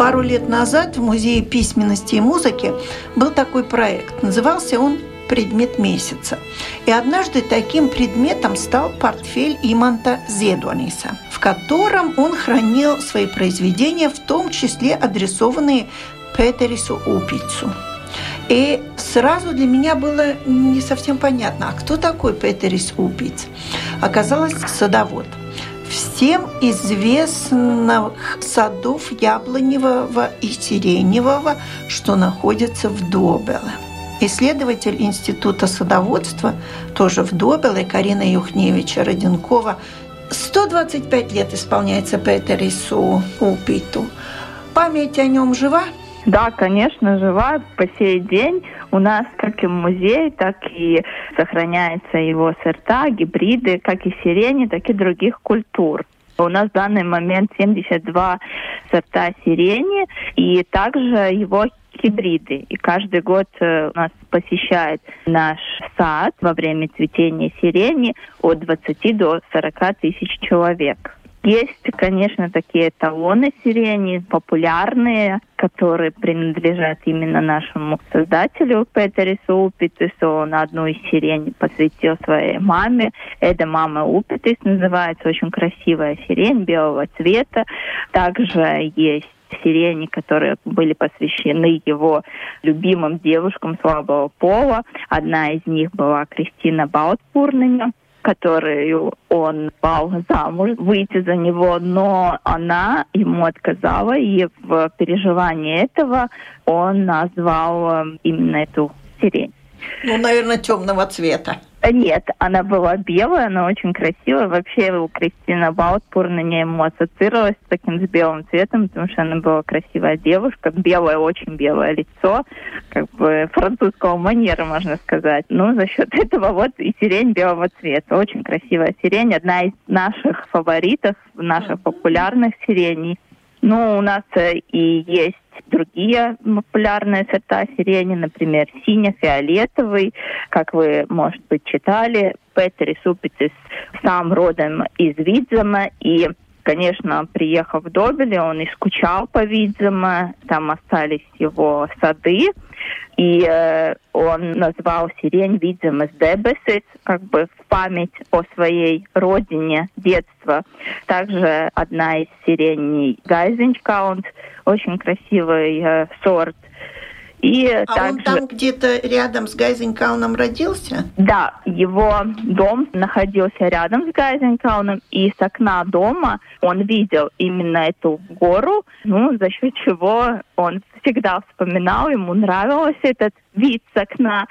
Пару лет назад в Музее письменности и музыки был такой проект. Назывался он «Предмет месяца». И однажды таким предметом стал портфель Иманта Зедуаниса, в котором он хранил свои произведения, в том числе адресованные Петерису Упицу. И сразу для меня было не совсем понятно, а кто такой Петерис Упиц? Оказалось, садовод – всем известных садов яблоневого и сиреневого, что находятся в Добеле. Исследователь Института садоводства, тоже в Добеле, Карина Юхневича Роденкова, 125 лет исполняется Петерису Упиту. Память о нем жива? Да, конечно, жива по сей день. У нас как и музей, так и сохраняются его сорта, гибриды, как и сирени, так и других культур. У нас в данный момент 72 сорта сирени и также его гибриды. И каждый год э, у нас посещает наш сад во время цветения сирени от 20 до 40 тысяч человек. Есть, конечно, такие талоны сирени, популярные, которые принадлежат именно нашему создателю Петерису Упитису. Он одну из сирени посвятил своей маме. Это мама Упитис называется. Очень красивая сирень белого цвета. Также есть сирени, которые были посвящены его любимым девушкам слабого пола. Одна из них была Кристина Баутпурныня которую он пал замуж, выйти за него, но она ему отказала, и в переживании этого он назвал э, именно эту сирень. Ну, наверное, темного цвета. Нет, она была белая, она очень красивая. Вообще у Кристина Баутпур на ней ему ассоциировалась с таким с белым цветом, потому что она была красивая девушка, белое, очень белое лицо, как бы французского манера, можно сказать. Ну, за счет этого вот и сирень белого цвета. Очень красивая сирень, одна из наших фаворитов, наших популярных сиреней. Ну, у нас э, и есть другие популярные сорта сирени, например, сине-фиолетовый, как вы, может быть, читали, Петери супицис сам родом из Видзема, и конечно, приехав в Добеле, он и скучал по Видзема, там остались его сады, и э, он назвал сирень Видзем из Дебесис, как бы в память о своей родине детства. Также одна из сиреней Гайзенчкаунт, очень красивый э, сорт. И а также... он там где-то рядом с Гайзенкауном родился? Да, его дом находился рядом с Гайзенкауном, и с окна дома он видел именно эту гору, ну, за счет чего он всегда вспоминал, ему нравился этот вид с окна,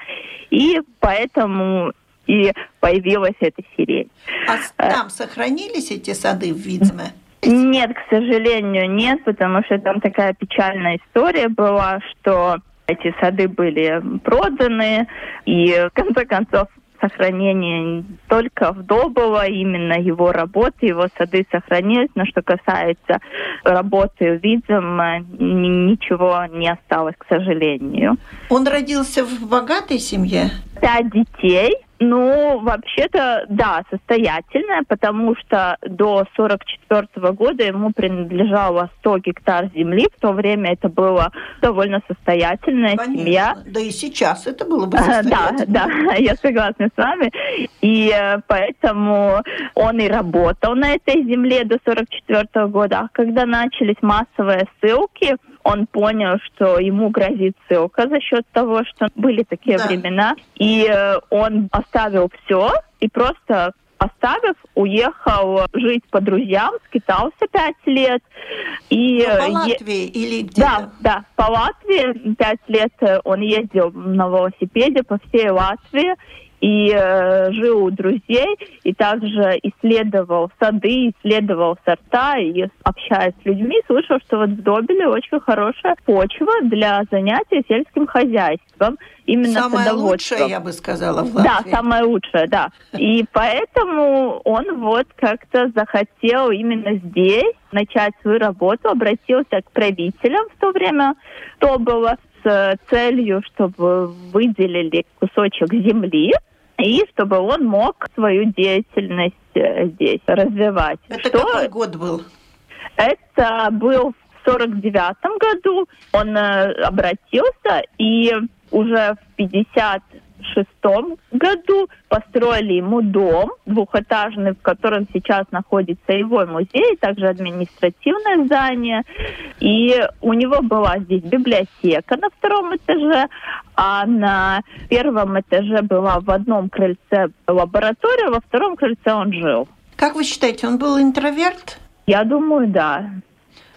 и поэтому и появилась эта сирень. А э, там сохранились эти сады в Видзме? Нет, к сожалению, нет, потому что там такая печальная история была, что эти сады были проданы, и в конце концов сохранение только в Добово, именно его работы, его сады сохранились. Но что касается работы Видзем, ничего не осталось, к сожалению. Он родился в богатой семье? Пять детей. Ну, вообще-то, да, состоятельная, потому что до 44 года ему принадлежало 100 гектар земли. В то время это была довольно состоятельная Конечно. семья. Да и сейчас это было бы состоятельно. Да, да, я согласна с вами. И э, поэтому он и работал на этой земле до 44 года. А когда начались массовые ссылки, он понял, что ему грозит ссылка за счет того, что были такие да. времена. И э, он оставил все и просто оставив, уехал жить по друзьям, скитался пять лет. И Но по Латвии е... или где? Да, да, по Латвии пять лет он ездил на велосипеде по всей Латвии и э, жил у друзей, и также исследовал сады, исследовал сорта, и общаясь с людьми, слышал, что вот в Добеле очень хорошая почва для занятия сельским хозяйством, именно Самое лучшее, я бы сказала, в Латвии. Да, самое лучшее, да. И поэтому он вот как-то захотел именно здесь начать свою работу, обратился к правителям в то время, то было с целью, чтобы выделили кусочек земли, и чтобы он мог свою деятельность э, здесь развивать. Это Что... какой год был? Это был в сорок девятом году. Он э, обратился и уже в 50 шестом году построили ему дом двухэтажный, в котором сейчас находится его музей, также административное здание. И у него была здесь библиотека на втором этаже, а на первом этаже была в одном крыльце лаборатория, во втором крыльце он жил. Как вы считаете, он был интроверт? Я думаю, да.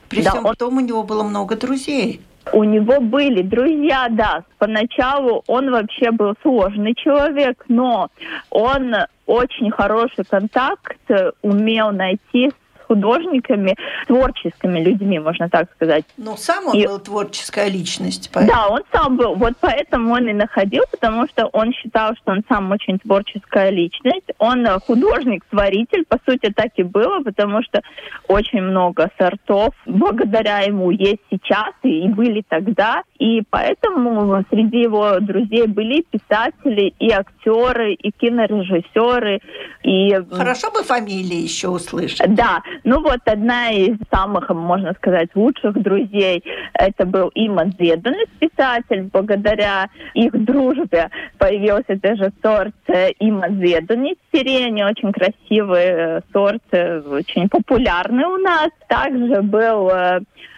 При да, всем он... том у него было много друзей. У него были друзья, да. Поначалу он вообще был сложный человек, но он очень хороший контакт умел найти художниками, творческими людьми, можно так сказать. Но сам он и... был творческая личность. Поэтому... Да, он сам был. Вот поэтому он и находил, потому что он считал, что он сам очень творческая личность. Он художник-творитель, по сути, так и было, потому что очень много сортов благодаря ему есть сейчас и были тогда. И поэтому среди его друзей были писатели, и актеры, и кинорежиссеры. И... Хорошо бы фамилии еще услышать. Да, ну вот одна из самых, можно сказать, лучших друзей, это был Иман Зедонец, писатель. Благодаря их дружбе появился даже сорт э, Иман Зедонец сирени, очень красивый э, сорт, э, очень популярный у нас. Также был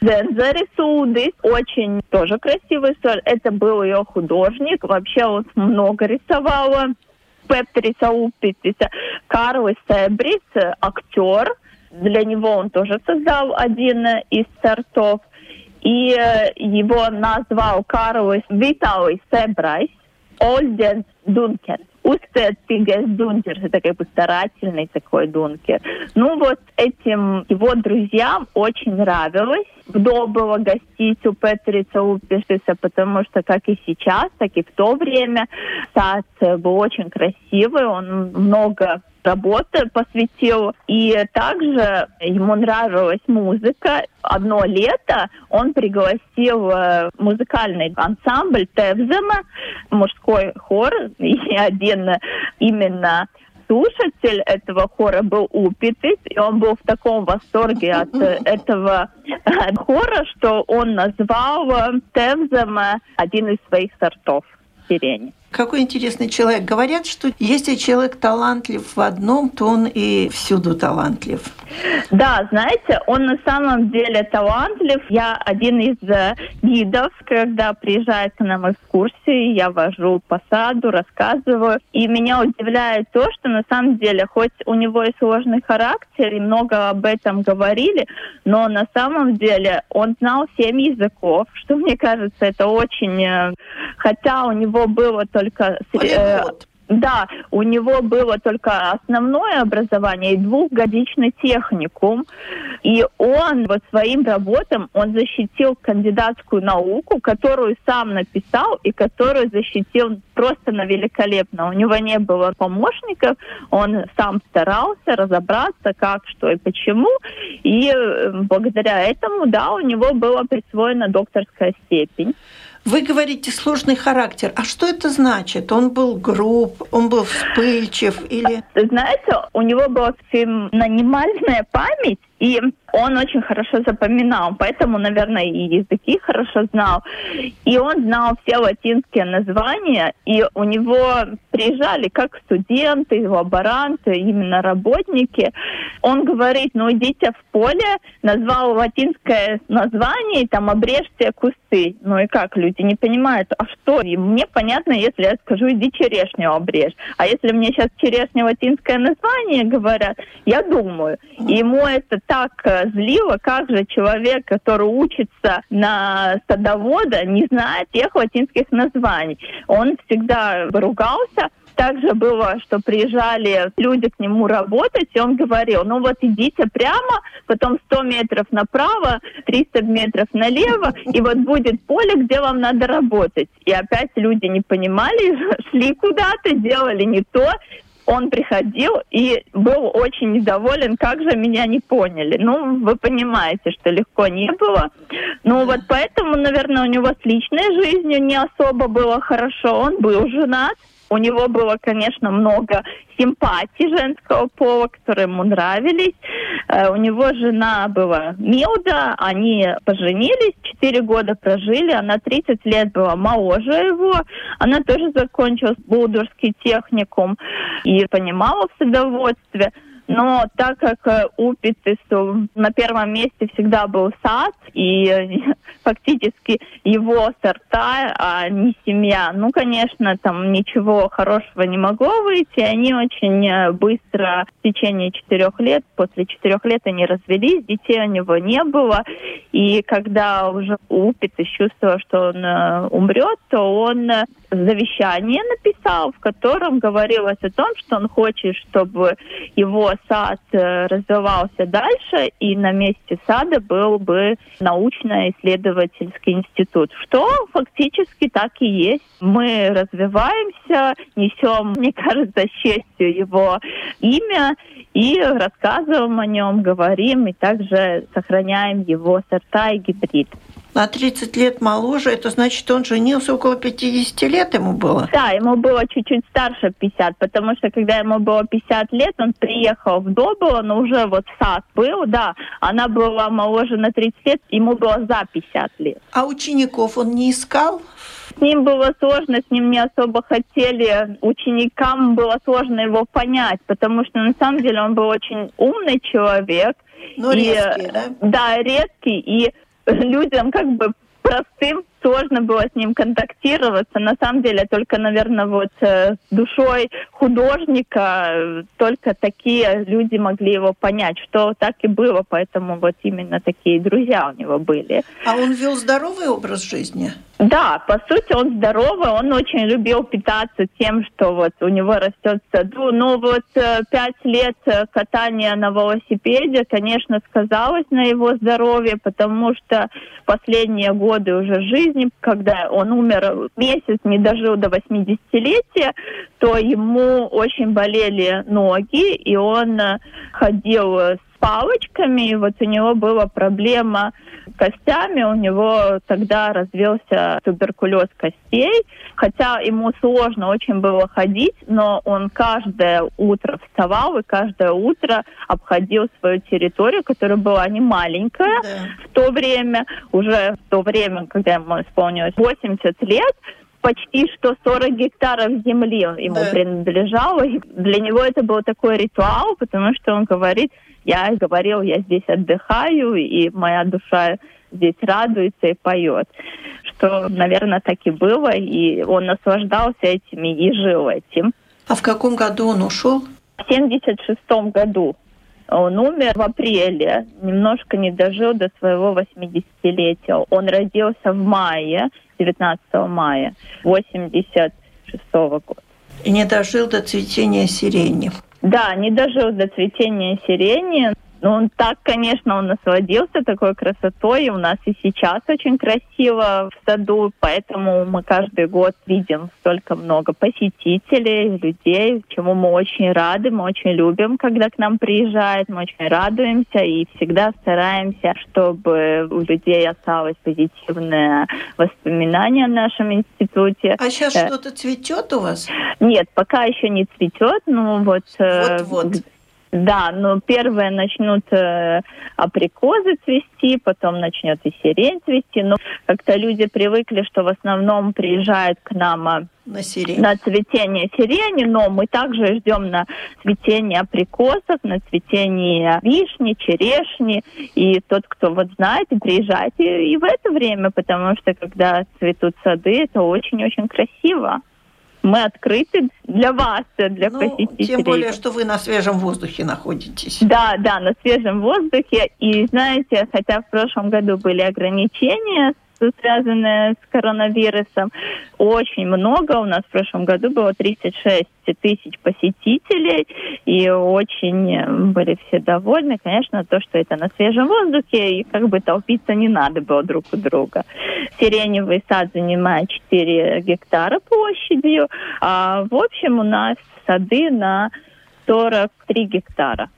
Зензари Судис, очень тоже красивый сорт. Это был ее художник. Вообще он много рисовал. Петриса Упитиса, Карлос Себрис, актер, для него он тоже создал один из сортов. И э, его назвал Карлос Виталий Себрайс Ольден Дункер. Устетигес Дункер, это как бы старательный такой Дункер. Ну вот этим его друзьям очень нравилось. Было гостить у Петрица Упишиса, потому что как и сейчас, так и в то время сад был очень красивый, он много работы посвятил. И также ему нравилась музыка. Одно лето он пригласил э, музыкальный ансамбль Тевзема, мужской хор, и один именно слушатель этого хора был Упитис, и он был в таком восторге от э, этого хора, что он назвал э, Тевзема один из своих сортов сирени. Какой интересный человек. Говорят, что если человек талантлив в одном, то он и всюду талантлив. Да, знаете, он на самом деле талантлив. Я один из э, гидов, когда приезжает к нам экскурсии, я вожу по саду, рассказываю. И меня удивляет то, что на самом деле, хоть у него и сложный характер, и много об этом говорили, но на самом деле он знал семь языков, что мне кажется, это очень... Э, хотя у него было только только... Э, да, у него было только основное образование и двухгодичный техникум. И он вот своим работам, он защитил кандидатскую науку, которую сам написал и которую защитил просто на великолепно. У него не было помощников, он сам старался разобраться, как, что и почему. И э, благодаря этому, да, у него была присвоена докторская степень. Вы говорите сложный характер. А что это значит? Он был груб, он был вспыльчив или... Знаете, у него была феноменальная память, и он очень хорошо запоминал, поэтому, наверное, и языки хорошо знал. И он знал все латинские названия, и у него приезжали как студенты, лаборанты, именно работники. Он говорит, ну идите в поле, назвал латинское название, и там обрежьте кусты. Ну и как, люди не понимают, а что? И мне понятно, если я скажу, иди черешню обрежь. А если мне сейчас черешня латинское название говорят, я думаю, ему это так злило, как же человек, который учится на садовода, не знает тех латинских названий. Он всегда ругался, также было, что приезжали люди к нему работать, и он говорил, ну вот идите прямо, потом 100 метров направо, 300 метров налево, и вот будет поле, где вам надо работать. И опять люди не понимали, шли куда-то, делали не то, он приходил и был очень недоволен, как же меня не поняли. Ну, вы понимаете, что легко не было. Ну, вот поэтому, наверное, у него с личной жизнью не особо было хорошо. Он был женат, у него было, конечно, много симпатий женского пола, которые ему нравились. Э, у него жена была Милда, они поженились, 4 года прожили, она 30 лет была моложе его, она тоже закончила Булдурский техникум и понимала в садоводстве. Но так как э, у Пиццису на первом месте всегда был сад, и фактически его сорта, а не семья, ну, конечно, там ничего хорошего не могло выйти. Они очень э, быстро, в течение четырех лет, после четырех лет они развелись, детей у него не было. И когда уже Упиц чувствовал, что он э, умрет, то он завещание написал, в котором говорилось о том, что он хочет, чтобы его сад э, развивался дальше, и на месте сада был бы научно-исследовательский институт, что фактически так и есть. Мы развиваемся, несем, мне кажется, честью его имя, и рассказываем о нем, говорим, и также сохраняем его сорта и гибрид на 30 лет моложе, это значит, он женился около 50 лет ему было? Да, ему было чуть-чуть старше 50, потому что когда ему было 50 лет, он приехал в Добыло, но уже вот САС был, да, она была моложе на 30 лет, ему было за 50 лет. А учеников он не искал? С ним было сложно, с ним не особо хотели. Ученикам было сложно его понять, потому что на самом деле он был очень умный человек. Ну, резкий, да? Да, резкий. И людям как бы простым сложно было с ним контактироваться. На самом деле, только, наверное, вот э, с душой художника э, только такие люди могли его понять, что так и было, поэтому вот именно такие друзья у него были. А он вел здоровый образ жизни? Да, по сути, он здоровый, он очень любил питаться тем, что вот у него растет в саду. Ну вот э, пять лет катания на велосипеде, конечно, сказалось на его здоровье, потому что последние годы уже жизни жизни, когда он умер месяц, не дожил до 80-летия, то ему очень болели ноги, и он ходил с палочками, и вот у него была проблема с костями, у него тогда развился туберкулез костей, хотя ему сложно очень было ходить, но он каждое утро вставал и каждое утро обходил свою территорию, которая была не маленькая да. в то время, уже в то время, когда ему исполнилось 80 лет, почти что 40 гектаров земли ему да. принадлежало. И для него это был такой ритуал, потому что он говорит, я говорил, я здесь отдыхаю, и моя душа здесь радуется и поет. Что, наверное, так и было, и он наслаждался этими и жил этим. А в каком году он ушел? В 76 году. Он умер в апреле, немножко не дожил до своего 80-летия. Он родился в мае, 19 мая 86 года. И не дожил до цветения сирени. Да, не дожил до цветения сирени. Ну, он так, конечно, он насладился такой красотой. И у нас и сейчас очень красиво в саду, поэтому мы каждый год видим столько много посетителей, людей, чему мы очень рады, мы очень любим, когда к нам приезжают, мы очень радуемся и всегда стараемся, чтобы у людей осталось позитивное воспоминание о нашем институте. А сейчас э, что-то цветет у вас? Нет, пока еще не цветет, ну вот... Вот-вот. Э, Да, но первые начнут э, априкозы цвести, потом начнет и сирень цвести. Но как-то люди привыкли, что в основном приезжают к нам а, на, сирень. на цветение сирени, но мы также ждем на цветение априкосов, на цветение вишни, черешни. И тот, кто вот знает, приезжайте и в это время, потому что когда цветут сады, это очень-очень красиво мы открыты для вас, для ну, посетителей. Тем более, что вы на свежем воздухе находитесь. Да, да, на свежем воздухе. И знаете, хотя в прошлом году были ограничения связанные с коронавирусом. Очень много. У нас в прошлом году было 36 тысяч посетителей, и очень были все довольны. Конечно, то, что это на свежем воздухе, и как бы толпиться не надо было друг у друга. Сиреневый сад занимает 4 гектара площадью, а в общем у нас сады на 43 гектара.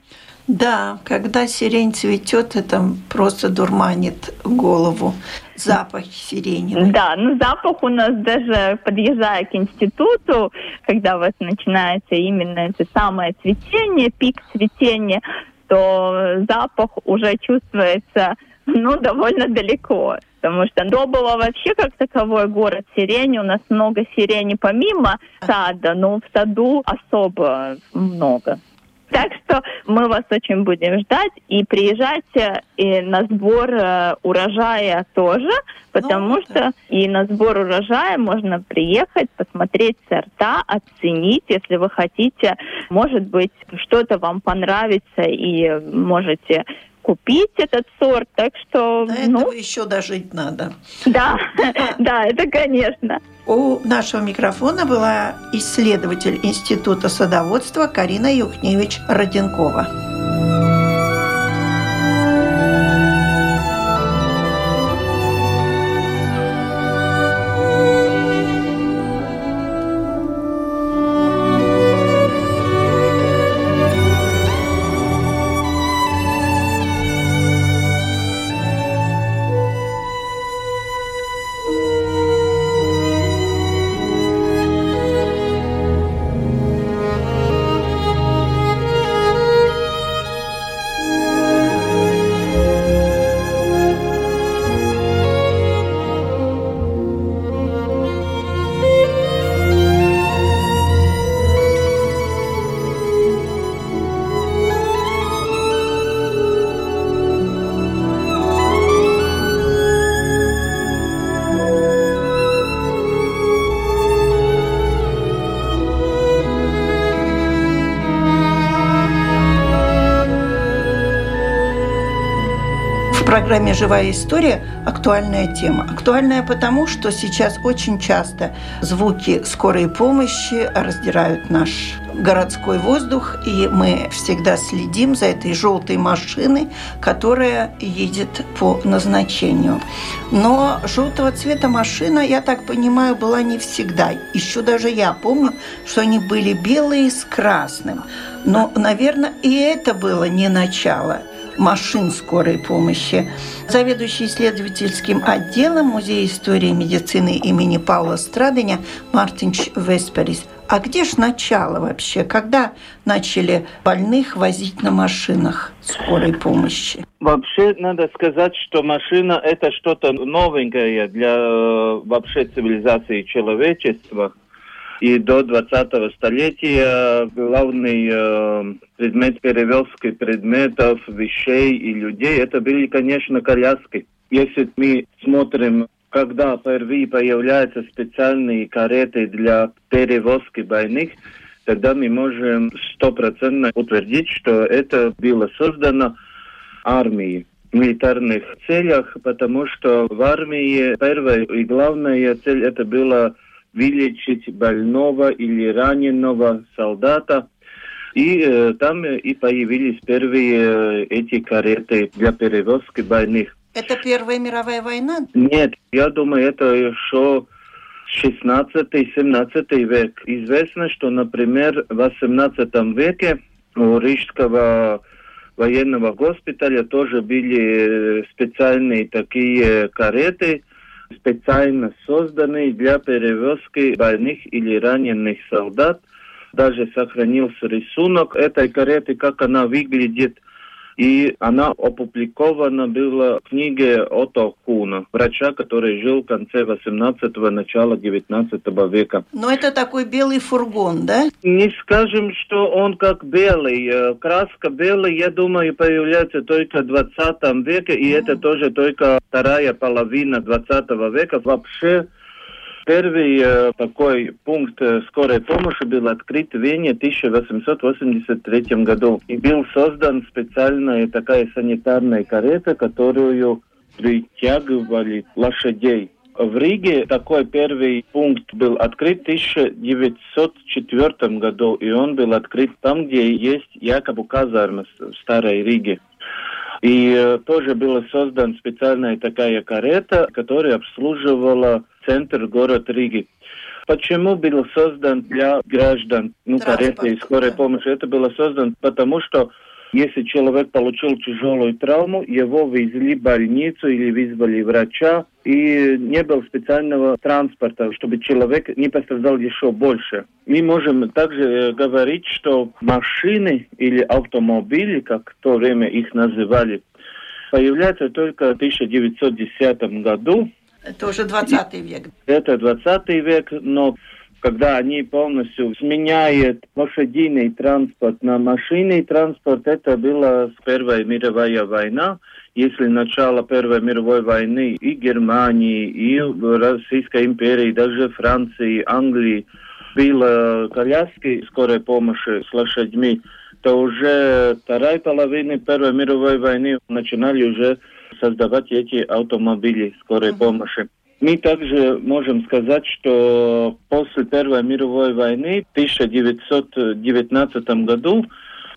Да, когда сирень цветет, это просто дурманит голову. Запах сирени. Да, ну запах у нас даже подъезжая к институту, когда вот начинается именно это самое цветение, пик цветения, то запах уже чувствуется ну, довольно далеко. Потому что до было вообще как таковой город сирени. У нас много сирени помимо сада, но в саду особо много. Так что мы вас очень будем ждать и приезжайте и на сбор э, урожая тоже, потому ну, что да. и на сбор урожая можно приехать, посмотреть сорта, оценить, если вы хотите, может быть, что-то вам понравится и можете купить этот сорт, так что... До ну, этого еще дожить надо. Да, да, это конечно. У нашего микрофона была исследователь Института садоводства Карина Юхневич-Роденкова. Программе «Живая история» актуальная тема. Актуальная потому, что сейчас очень часто звуки скорой помощи раздирают наш городской воздух, и мы всегда следим за этой желтой машиной, которая едет по назначению. Но желтого цвета машина, я так понимаю, была не всегда. Еще даже я помню, что они были белые с красным. Но, наверное, и это было не начало – машин скорой помощи. Заведующий исследовательским отделом Музея истории медицины имени Павла Страдыня Мартинч Весперис. А где ж начало вообще? Когда начали больных возить на машинах скорой помощи? Вообще, надо сказать, что машина – это что-то новенькое для э, вообще цивилизации человечества. И до 20-го столетия главный э, предмет перевозки предметов, вещей и людей это были, конечно, коляски. Если мы смотрим, когда впервые появляются специальные кареты для перевозки больных, тогда мы можем стопроцентно утвердить, что это было создано армией милитарных целях, потому что в армии первая и главная цель это была вылечить больного или раненого солдата. И э, там и появились первые э, эти кареты для перевозки больных. Это Первая мировая война? Нет, я думаю, это еще 16-17 век. Известно, что, например, в 18 веке у Рижского военного госпиталя тоже были э, специальные такие кареты, специально созданный для перевозки больных или раненых солдат Даже сохранился рисунок этой кареты, как она выглядит. И она опубликована была в книге Ото Куна, врача, который жил в конце 18-го, начала 19 века. Но это такой белый фургон, да? Не скажем, что он как белый. Э, краска белая, я думаю, появляется только в 20 веке, и mm. это тоже только вторая половина 20 века. Вообще Первый э, такой пункт э, скорой помощи был открыт в Вене в 1883 году. И был создан специальная такая санитарная карета, которую притягивали лошадей. В Риге такой первый пункт был открыт в 1904 году, и он был открыт там, где есть якобы казарма в Старой Риге. И э, тоже была создана специальная такая карета, которая обслуживала центр город Риги. Почему был создан для граждан, ну, кареты и скорой помощи? Это было создано потому, что если человек получил тяжелую травму, его везли в больницу или вызвали врача, и не было специального транспорта, чтобы человек не пострадал еще больше. Мы можем также э, говорить, что машины или автомобили, как в то время их называли, появляются только в 1910 году, это уже 20 век. Это 20 век, но когда они полностью сменяют лошадиный транспорт на машинный транспорт, это была Первая мировая война. Если начало Первой мировой войны и Германии, и Российской империи, даже Франции, Англии было коляски скорой помощи с лошадьми, то уже вторая половина Первой мировой войны начинали уже создавать эти автомобили скорой uh-huh. помощи. Мы также можем сказать, что после Первой мировой войны в 1919 году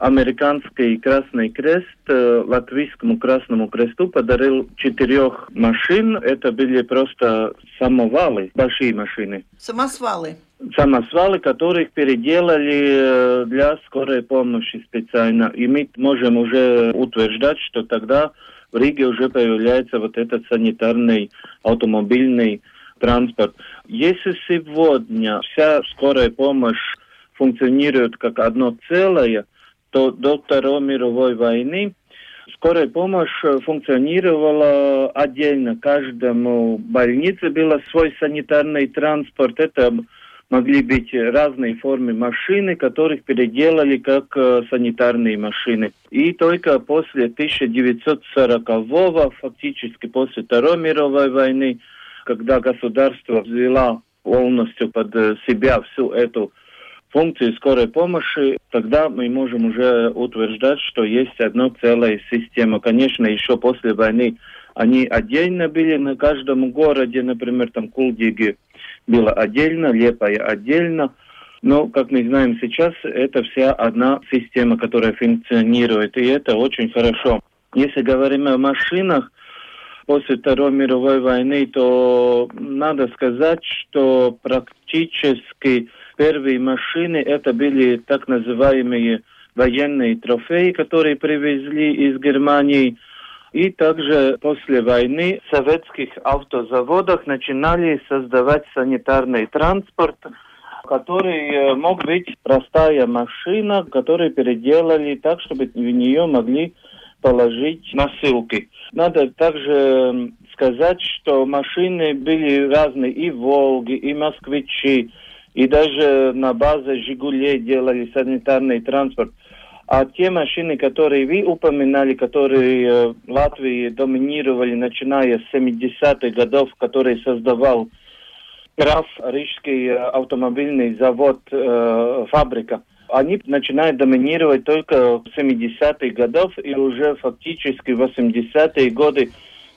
американский Красный Крест э, латвийскому Красному Кресту подарил четырех машин. Это были просто самовалы, большие машины. Самосвалы. Самосвалы, которых переделали э, для скорой помощи специально. И мы можем уже утверждать, что тогда в Риге уже появляется вот этот санитарный автомобильный транспорт. Если сегодня вся скорая помощь функционирует как одно целое, то до Второй мировой войны скорая помощь функционировала отдельно. Каждому больнице был свой санитарный транспорт. Это могли быть разные формы машины, которых переделали как э, санитарные машины. И только после 1940-го, фактически после Второй мировой войны, когда государство взяло полностью под э, себя всю эту функцию скорой помощи, тогда мы можем уже утверждать, что есть одна целая система. Конечно, еще после войны они отдельно были на каждом городе, например, там Кулдиги было отдельно, Лепая отдельно. Но, как мы знаем сейчас, это вся одна система, которая функционирует, и это очень хорошо. Если говорим о машинах, после Второй мировой войны, то надо сказать, что практически первые машины это были так называемые военные трофеи, которые привезли из Германии – и также после войны в советских автозаводах начинали создавать санитарный транспорт, который э, мог быть простая машина, которую переделали так, чтобы в нее могли положить носилки. Надо также сказать, что машины были разные, и «Волги», и «Москвичи», и даже на базе «Жигулей» делали санитарный транспорт. А те машины, которые вы упоминали, которые э, в Латвии доминировали, начиная с 70-х годов, которые создавал Граф Рижский э, автомобильный завод, э, фабрика, они начинают доминировать только в 70-х годов, и уже фактически в 80-е годы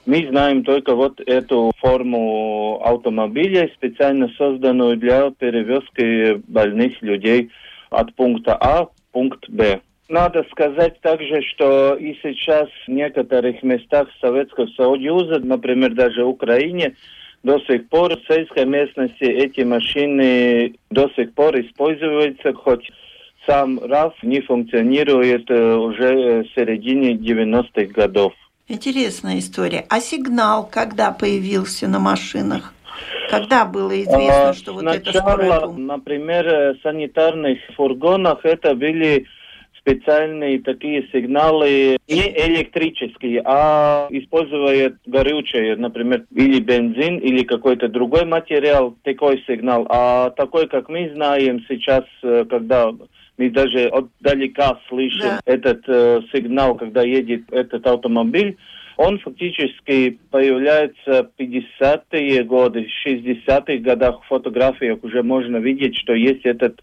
мы знаем только вот эту форму автомобиля, специально созданную для перевозки больных людей от пункта А в пункт Б. Надо сказать также, что и сейчас в некоторых местах Советского Союза, например, даже в Украине, до сих пор в сельской местности эти машины до сих пор используются, хоть сам РАФ не функционирует э, уже в середине 90-х годов. Интересная история. А сигнал когда появился на машинах? Когда было известно, что вот Сначала, это помощь? например, э, санитарных фургонах это были специальные такие сигналы, не электрические, а используя горючее, например, или бензин, или какой-то другой материал, такой сигнал. А такой, как мы знаем сейчас, э, когда мы даже отдалека слышим Да. этот э, сигнал, когда едет этот автомобиль, он фактически появляется в 50-е годы, в 60-х годах в фотографиях уже можно видеть, что есть этот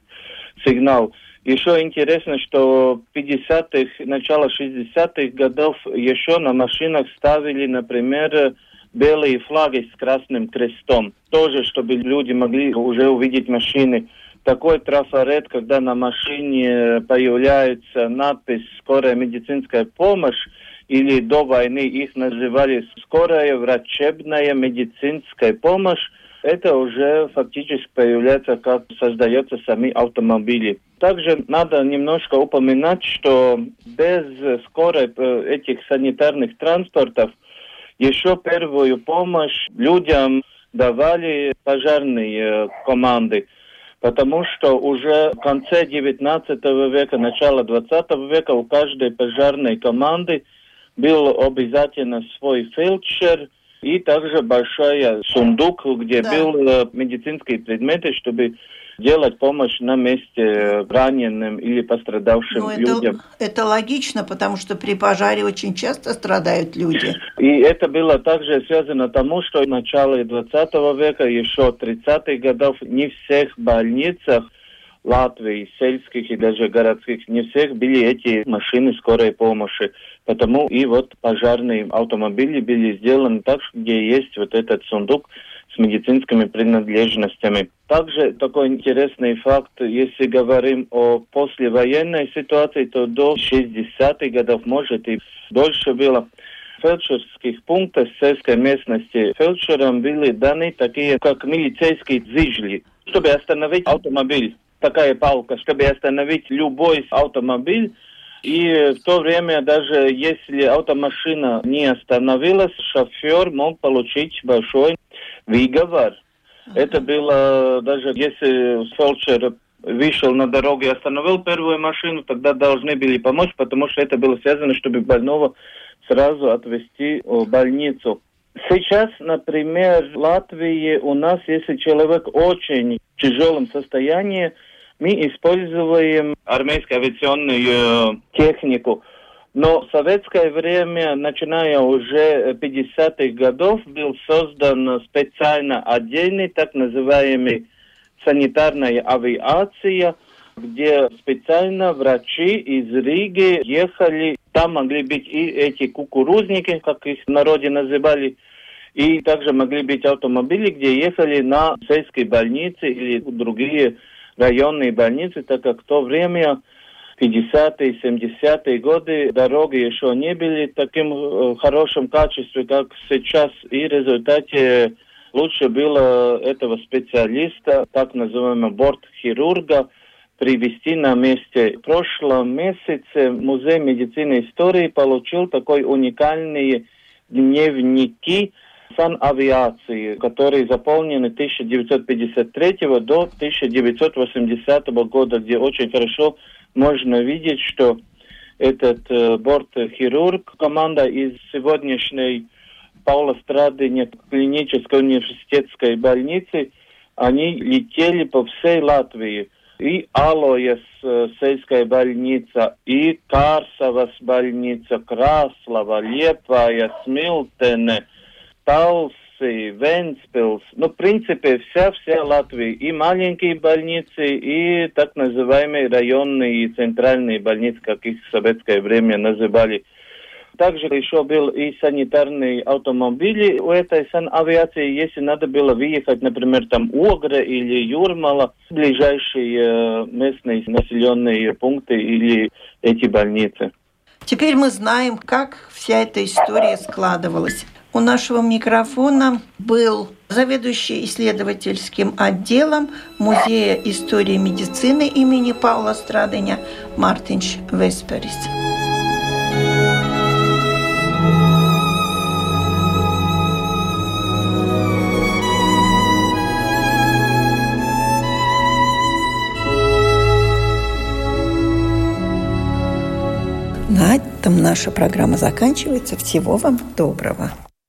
сигнал. Еще интересно, что в 50-х, начало 60-х годов еще на машинах ставили, например, белые флаги с красным крестом. Тоже, чтобы люди могли уже увидеть машины. Такой трафарет, когда на машине появляется надпись «Скорая медицинская помощь», или до войны их называли «Скорая врачебная медицинская помощь», это уже фактически появляется, как создаются сами автомобили. Также надо немножко упоминать, что без скорой э, этих санитарных транспортов еще первую помощь людям давали пожарные э, команды. Потому что уже в конце 19 века, начало 20 века у каждой пожарной команды был обязательно свой фельдшер и также большой сундук, где Да. был э, медицинские предметы, чтобы делать помощь на месте э, раненым или пострадавшим Ну, людям. это, это логично, потому что при пожаре очень часто страдают люди. И это было также связано тому, что в начале 20 века, еще 30-х годов, не в всех больницах Латвии, сельских и даже городских, не всех были эти машины скорой помощи. Потому и вот пожарные автомобили были сделаны так, где есть вот этот сундук с медицинскими принадлежностями. Также такой интересный факт, если говорим о послевоенной ситуации, то до 60-х годов, может и дольше было, фельдшерских пунктах сельской местности фельдшерам были даны такие, как милицейские зижли, чтобы остановить автомобиль. Такая палка, чтобы остановить любой автомобиль. И в то время, даже если автомашина не остановилась, шофер мог получить большой выговор. Это было, даже если фельдшер вышел на дорогу и остановил первую машину, тогда должны были помочь, потому что это было связано, чтобы больного сразу отвезти в больницу. Сейчас, например, в Латвии у нас, если человек очень в тяжелом состоянии, мы используем армейскую авиационную э, технику. Но в советское время, начиная уже 50-х годов, был создан специально отдельный, так называемый санитарная авиация, где специально врачи из Риги ехали. Там могли быть и эти кукурузники, как их в народе называли, и также могли быть автомобили, где ехали на сельские больницы или другие районные больницы, так как в то время 50-е, 70-е годы дороги еще не были таким э, хорошем качестве, как сейчас. И в результате лучше было этого специалиста, так называемого бортхирурга, привести на месте. В прошлом месяце Музей медицины и истории получил такой уникальный дневники санавиации, которые заполнены 1953 до 1980 года, где очень хорошо можно видеть, что этот э, бортхирург, команда из сегодняшней Паула Страдыня клинической университетской больницы, они летели по всей Латвии. И Алояс э, сельская больница, и Карсовас больница, Краслова, Лепая, Смилтене, Талсы, Венспилс. Ну, в принципе, вся-вся Латвия. И маленькие больницы, и так называемые районные и центральные больницы, как их в советское время называли. Также еще был и санитарный автомобиль у этой санавиации, если надо было выехать, например, там Огра или Юрмала, ближайшие местные населенные пункты или эти больницы. Теперь мы знаем, как вся эта история складывалась. У нашего микрофона был заведующий исследовательским отделом Музея истории медицины имени Павла Страдыня Мартинч Весперис. На этом наша программа заканчивается. Всего вам доброго.